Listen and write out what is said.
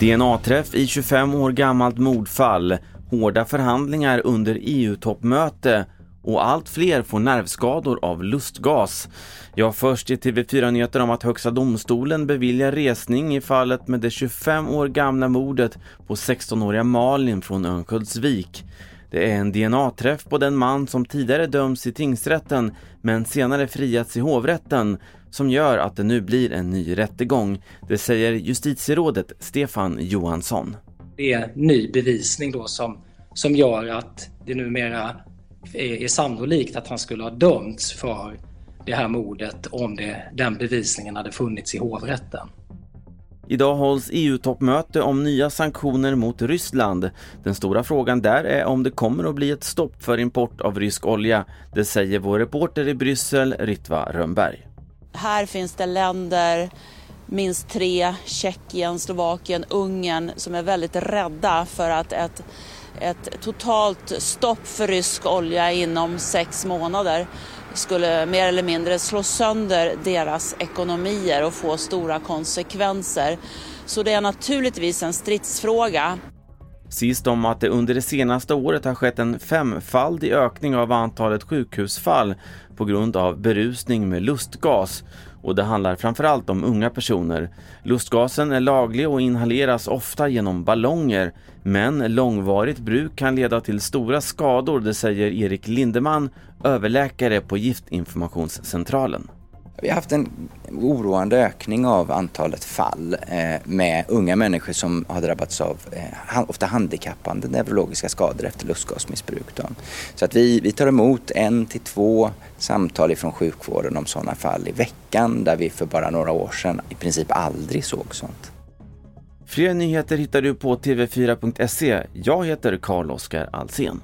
DNA-träff i 25 år gammalt mordfall, hårda förhandlingar under EU-toppmöte och allt fler får nervskador av lustgas. Ja, först i TV4 Nyheter om att Högsta domstolen beviljar resning i fallet med det 25 år gamla mordet på 16-åriga Malin från Örnsköldsvik. Det är en DNA-träff på den man som tidigare döms i tingsrätten men senare friats i hovrätten som gör att det nu blir en ny rättegång. Det säger justitierådet Stefan Johansson. Det är ny bevisning då som, som gör att det numera är, är sannolikt att han skulle ha dömts för det här mordet om det, den bevisningen hade funnits i hovrätten. Idag hålls EU-toppmöte om nya sanktioner mot Ryssland. Den stora frågan där är om det kommer att bli ett stopp för import av rysk olja. Det säger vår reporter i Bryssel, Ritva Rönnberg. Här finns det länder, minst tre, Tjeckien, Slovakien, Ungern, som är väldigt rädda för att ett, ett totalt stopp för rysk olja inom sex månader skulle mer eller mindre slå sönder deras ekonomier och få stora konsekvenser. Så det är naturligtvis en stridsfråga. Sist om att det under det senaste året har skett en femfaldig ökning av antalet sjukhusfall på grund av berusning med lustgas och det handlar framförallt om unga personer. Lustgasen är laglig och inhaleras ofta genom ballonger men långvarigt bruk kan leda till stora skador, det säger Erik Lindeman, överläkare på Giftinformationscentralen. Vi har haft en oroande ökning av antalet fall eh, med unga människor som har drabbats av eh, ofta handikappande neurologiska skador efter lustgasmissbruk. Så att vi, vi tar emot en till två samtal ifrån sjukvården om sådana fall i veckan där vi för bara några år sedan i princip aldrig såg sånt. Fler nyheter hittar du på tv4.se. Jag heter Carl-Oskar Alsen.